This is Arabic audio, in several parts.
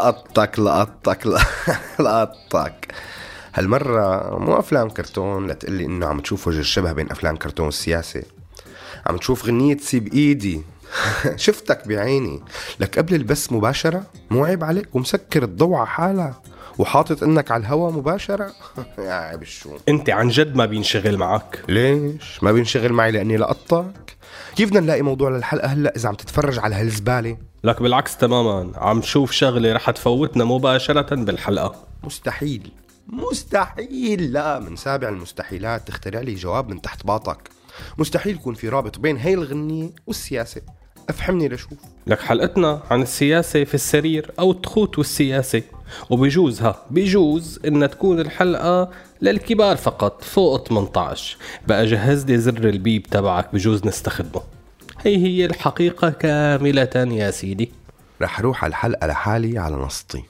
لقطك لقطك لقطك. هالمرة مو أفلام كرتون لتقلي إنه عم تشوف وجه الشبه بين أفلام كرتون والسياسة عم تشوف غنية سيب إيدي. شفتك بعيني. لك قبل البث مباشرة؟ مو عيب عليك؟ ومسكر الضوء على حالك وحاطط إنك على الهوا مباشرة؟ يا عيب الشو أنت عن جد ما بينشغل معك. ليش؟ ما بينشغل معي لأني لقطك؟ كيف بدنا نلاقي موضوع للحلقة هلأ إذا عم تتفرج على هالزبالة؟ لك بالعكس تماما. عم شوف شغلة رح تفوتنا مباشرة بالحلقة. مستحيل. مستحيل. لا من سابع المستحيلات تخترع لي جواب من تحت باطك. مستحيل يكون في رابط بين هاي الغنية والسياسة. أفهمني لشوف. لك حلقتنا عن السياسة في السرير أو التخوت والسياسة. وبيجوز ها بيجوز إنها تكون الحلقة للكبار فقط فوق 18 بقى جهز لي زر البيب تبعك بجوز نستخدمه. هي هي الحقيقة كاملة يا سيدي. رح روح على الحلقة لحالي على نصتي.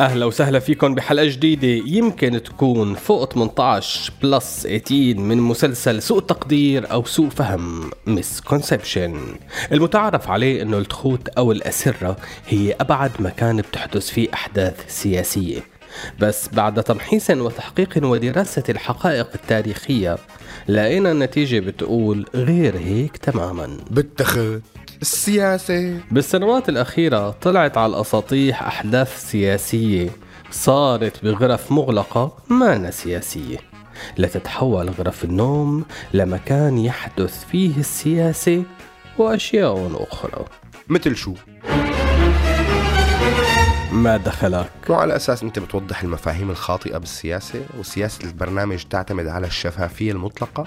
أهلا وسهلا فيكم بحلقة جديدة يمكن تكون فوق 18 plus 18 من مسلسل سوء تقدير أو سوء فهم misconception المتعارف عليه إنه التخوت أو الأسرة هي أبعد مكان بتحدث فيه أحداث سياسية. بس بعد تمحيص وتحقيق ودراسة الحقائق التاريخية لقينا النتيجة بتقول غير هيك تماما. بالتخت السياسة بالسنوات الأخيرة طلعت على الأساطيح أحداث سياسية صارت بغرف مغلقة ما سياسية. لتتحول غرف النوم لمكان يحدث فيه السياسة وأشياء أخرى. مثل شو؟ ما دخلك؟ مو على أساس أنت بتوضح المفاهيم الخاطئة بالسياسة وسياسة البرنامج تعتمد على الشفافية المطلقة؟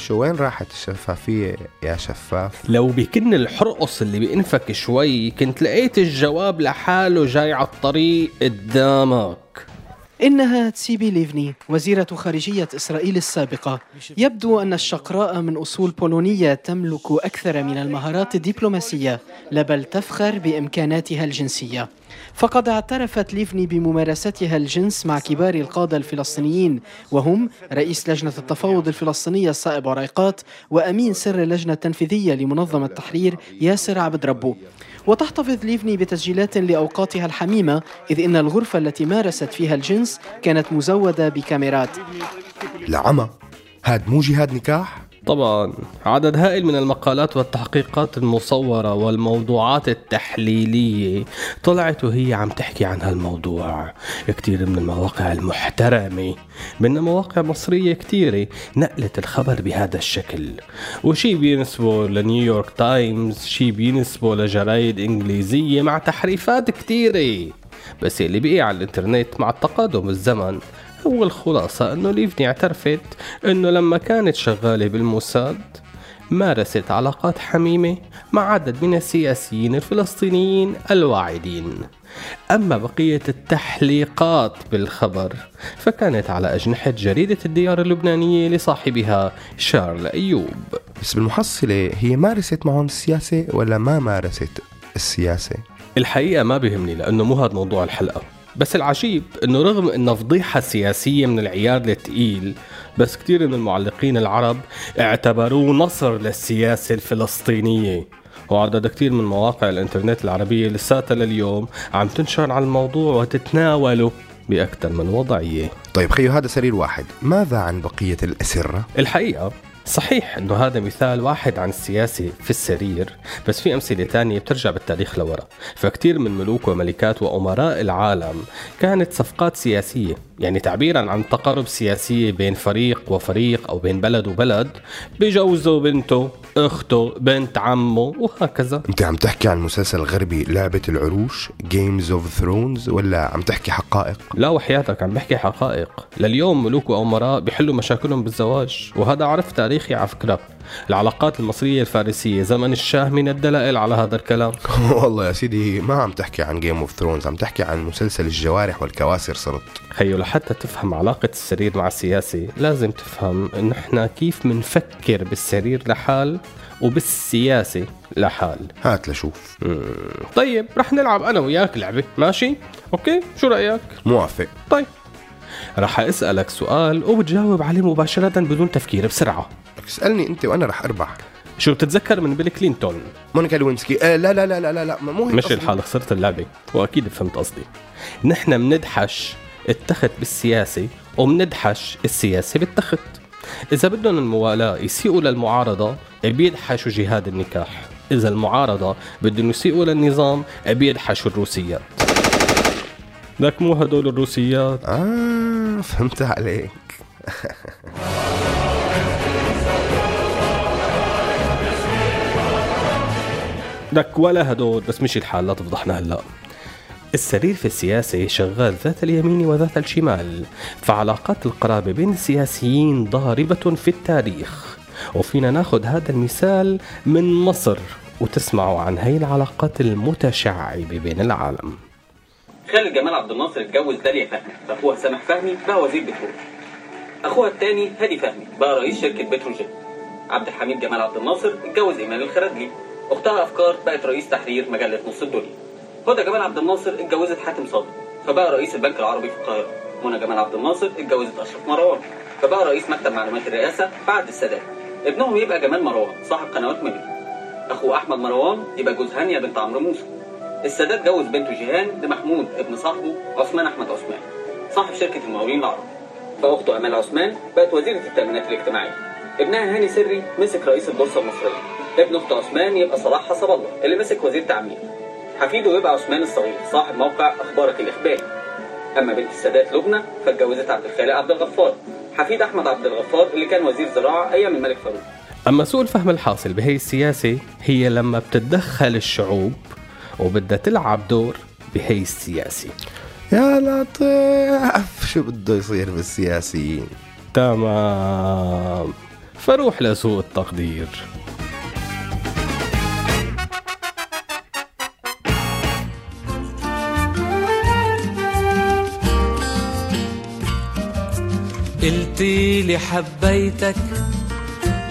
شو وين راحت الشفافيه يا شفاف؟ لو بكن الحرقص اللي بينفك شوي كنت لقيت الجواب لحاله جاي على الطريق قدامك. إنها تسيبي ليفني وزيرة خارجية إسرائيل السابقة. يبدو أن الشقراء من أصول بولونية تملك أكثر من المهارات الدبلوماسية لا بل تفخر بإمكاناتها الجنسية. فقد اعترفت ليفني بممارستها الجنس مع كبار القادة الفلسطينيين وهم رئيس لجنة التفاوض الفلسطينية الصائب عريقات وأمين سر اللجنة التنفيذية لمنظمة التحرير ياسر عبد ربو. وتحتفظ ليفني بتسجيلات لأوقاتها الحميمة إذ إن الغرفة التي مارست فيها الجنس كانت مزودة بكاميرات. العمى هاد مو جهاد نكاح؟ طبعا. عدد هائل من المقالات والتحقيقات المصورة والموضوعات التحليلية طلعت وهي عم تحكي عن هالموضوع. كتير من المواقع المحترمة من مواقع مصرية كتيرة نقلت الخبر بهذا الشكل. وشي بينسبه لنيويورك تايمز شي بينسبه لجرايد إنجليزية مع تحريفات كتيرة. بس اللي بقي على الإنترنت مع التقادم الزمن هو الخلاصة انه ليفني اعترفت أنه لما كانت شغالة بالموساد مارست علاقات حميمة مع عدد من السياسيين الفلسطينيين الواعدين. أما بقية التحليقات بالخبر فكانت على أجنحة جريدة الديار اللبنانية لصاحبها شارل أيوب. بس بالمحصلة هي مارست معهم السياسة ولا ما مارست السياسة؟ الحقيقة ما بيهمني لأنه مو هذا موضوع الحلقة. بس العجيب إنه رغم انها فضيحة سياسية من العيار الثقيل بس كثير من المعلقين العرب اعتبروه نصر للسياسة الفلسطينية. وعدد كثير من مواقع الإنترنت العربية لساتها لليوم عم تنشر على الموضوع وتتناوله بأكثر من وضعية. طيب خيو هذا سرير واحد. ماذا عن بقية الأسرة؟ الحقيقة صحيح إنه هذا مثال واحد عن السياسة في السرير بس في أمثلة تانية بترجع بالتاريخ لورا. فكتير من ملوك وملكات وأمراء العالم كانت صفقات سياسية يعني تعبيرا عن تقارب سياسية بين فريق وفريق أو بين بلد وبلد بجوزه بنته أخته بنت عمه وهكذا. أنت عم تحكي عن مسلسل غربي لعبة العروش Game of Thrones ولا عم تحكي حقائق؟ لا وحياتك عم بحكي حقائق. لليوم ملوك وأمراء بيحلوا مشاكلهم بالزواج وهذا عرف تاريخي على فكرة. العلاقات المصرية الفارسية زمن الشاه من الدلائل على هذا الكلام. والله يا سيدي ما عم تحكي عن Game of Thrones عم تحكي عن مسلسل الجوارح والكواسر صرت. خيو لحتى تفهم علاقة السرير مع السياسي لازم تفهم إحنا كيف منفكر بالسرير لحال وبالسياسة لحال. هات لشوف. طيب رح نلعب أنا وياك لعبة ماشي؟ okay؟ شو رأيك؟ موافق. طيب. رح أسألك سؤال وبتجاوب عليه مباشرة بدون تفكير بسرعة. اسألني أنت وأنا رح أربح. شو بتتذكر من بيل كلينتون؟ مونيكا لوينسكي. آه لا لا لا لا لا, مو هيك مش. الحال خسرت اللعبة وأكيد فهمت قصدي. نحن بندحش التخت بالسياسة وبندحش السياسة بالتخت. إذا بدهم الموالاة يسيئوا للمعارضة بيدحشوا جهاد النكاح. إذا المعارضة بدهم يسيئوا للنظام بيدحشوا الروسيات. لك مو هدول الروسيات. آه فهمت عليك. لك ولا هدول بس مش الحال لا تفضحنا هلأ. السرير في السياسة شغال ذات اليمين وذات الشمال فعلاقات القرابة بين السياسيين ضاربة في التاريخ. وفينا ناخذ هذا المثال من مصر وتسمعوا عن هي العلاقات المتشعبة بين العالم. خالد جمال عبد الناصر اتجوز داليا فهمي فاخوها سامح فهمي بقى وزير بترول. أخوها الثاني هادي فهمي بقى رئيس شركة بتروجيت عبد الحميد جمال عبد الناصر اتجوز ايمان الخرادلي اختها أفكار بقت رئيس تحرير مجلة نص الدنيا هدى جمال عبد الناصر اتجوزت حاتم صادق فبقى رئيس البنك العربي في القاهرة. منى جمال عبد الناصر اتجوزت أشرف مروان فبقى رئيس مكتب معلومات الرئاسة بعد السادات ابنهم يبقى جمال مروان صاحب قنوات ميديا. أخو أحمد مروان يبقى جوز هانيا بنت عمرو موسى. السادات جوز بنته جيهان لمحمود ابن صاحبه عثمان أحمد عثمان صاحب شركة المقاولين العرب. فأخته أمال عثمان بقت وزيرة التأمينات الاجتماعية. ابنها هاني سري مسك رئيس البورصة المصرية. ابن أخت عثمان يبقى صلاح حسب الله اللي مسك وزير تعمير حفيده يبقى عثمان الصغير صاحب موقع أخبارك الإخباري. أما بنت السادات لبنى فاتجوزت عبد الخالق عبد الغفار. حفيد أحمد عبد الغفار اللي كان وزير زراعة أيام الملك فاروق. أما سوء الفهم الحاصل بهي السياسة هي لما بتتدخل الشعوب وبدها تلعب دور بهي السياسة يا لطيف شو بده يصير بالسياسيين. تمام. فروح لسوء التقدير. قلتي لي حبيتك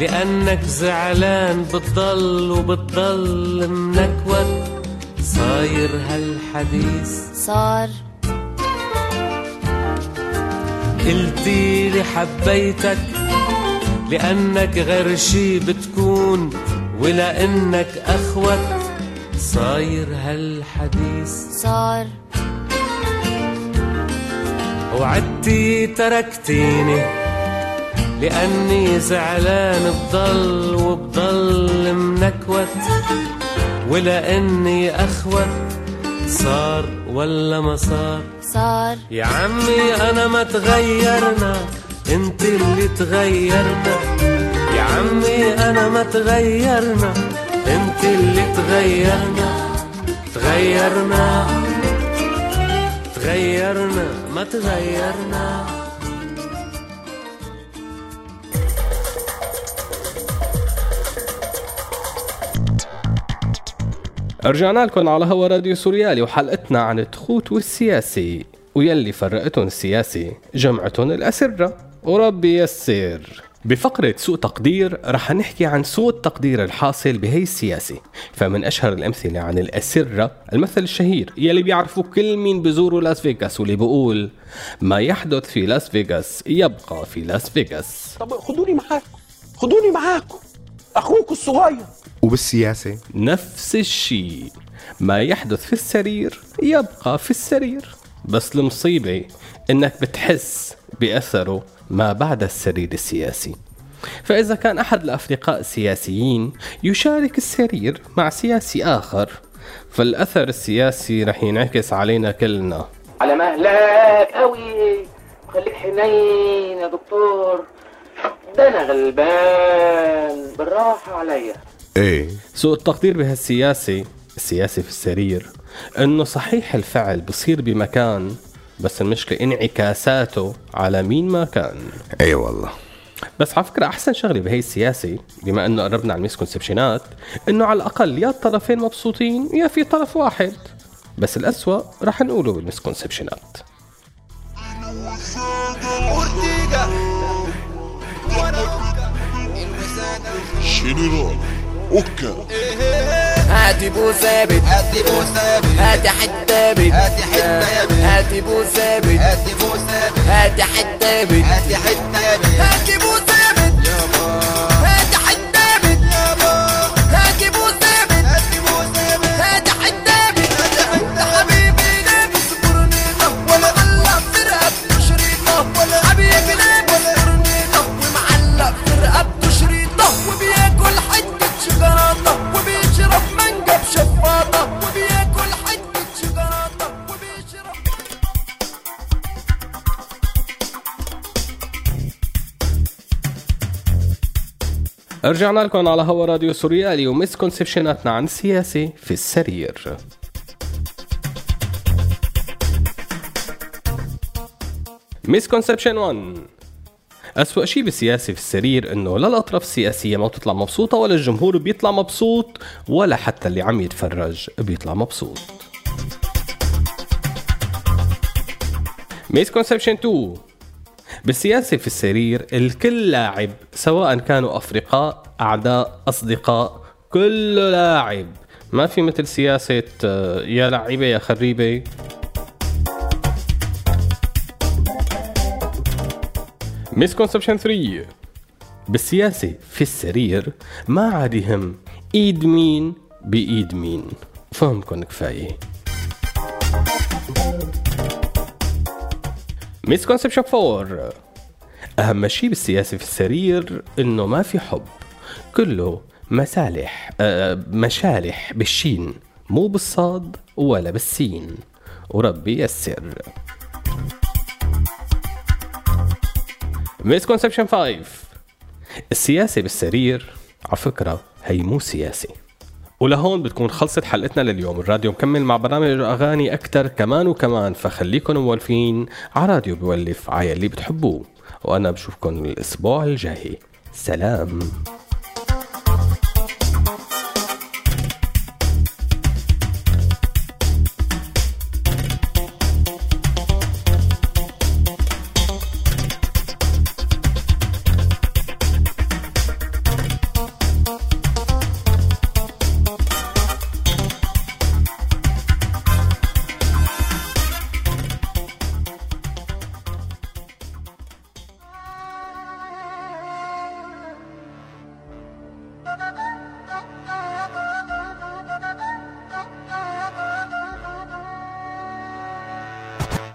لأنك زعلان بتضل وبتضل منكوت. صاير هالحديث صار. قلتي لي حبيتك لأنك غير شي بتكون ولأنك أخوت. صاير هالحديث صار. وعدتي تركتيني. لأني زعلان بضل وبضل منكوت ولأني أخوت صار ولا ما صار؟ صار. يا عمي أنا ما تغيرنا أنت اللي تغيرنا. يا عمي أنا ما تغيرنا أنت اللي تغيرنا. تغيرنا. تغيرنا. ما تغيرنا. رجعنا لكم على هوا راديو سوريالي وحلقتنا عن التخوت والسياسي ويلي فرقتهم السياسي جمعتهم الأسرة. وربي يسر. بفقرة سوء تقدير رح نحكي عن سوء التقدير الحاصل بهي السياسة. فمن أشهر الأمثلة عن الأسرة المثل الشهير يلي بيعرفوا كل مين بزوروا لاس فيغاس واللي بيقول ما يحدث في لاس فيغاس يبقى في لاس فيغاس. طب خدوني معاكم خدوني معاكم أخوكم الصغير. وبالسياسة. نفس الشيء. ما يحدث في السرير يبقى في السرير. بس المصيبة إنك بتحس بأثره ما بعد السرير السياسي. فإذا كان أحد الأفرقاء السياسيين يشارك السرير مع سياسي آخر فالأثر السياسي رح ينعكس علينا كلنا. على مهلك قوي. خليك حنين يا دكتور. ده أنا غلبان. بالراحة عليا. إيه. سوء التقدير بهالسياسة السياسة في السرير إنه صحيح الفعل بصير بمكان بس المشكلة انعكاساته على مين ما كان. إيه والله. بس على فكرة أحسن شغلة بهي السياسة بما إنه قربنا على الميسكونسبشنات إنه على الأقل يا الطرفين مبسوطين يا في طرف واحد. بس الأسوأ رح نقوله بالميسكونسبشنات جنرال اوكا هاتي بو ثابت هاتي بو ثابت هاتي حتابت. هاتي حتابت. هاتي بو ثابت هاتي بو ثابت هاتي حتابت. هاتي حتابت. هاتي بو ثابت رجعنا لكم على هوا راديو سوريالي و misconception اتنا عن السياسة في السرير. misconception 1 أسوأ شيء بالسياسة في السرير إنه لا الأطراف السياسية ما بتطلع مبسوطة ولا الجمهور بيطلع مبسوط ولا حتى اللي عم يتفرج بيطلع مبسوط. misconception 2 بالسياسة في السرير الكل لاعب سواء كانوا أفرقاء أعداء أصدقاء كله لاعب. ما في مثل سياسة آه، يا لعيبة يا خريبة. مسكونسبشن 3 بالسياسة في السرير ما عاد يهم إيد مين بإيد مين. فهمكن كفاية. misconception 4 أهم شيء بالسياسة في السرير إنه ما في حب. كله مصالح آه مشالح بالشين. مو بالصاد ولا بالسين. وربي يسر. misconception 5 السياسة بالسرير على فكرة هي مو سياسة. ولهون بتكون خلصت حلقتنا لليوم. الراديو مكمل مع برامج أغاني أكتر كمان وكمان فخليكن مولفين على راديو بولف على اللي بتحبوه. وأنا بشوفكن الأسبوع الجاي. سلام.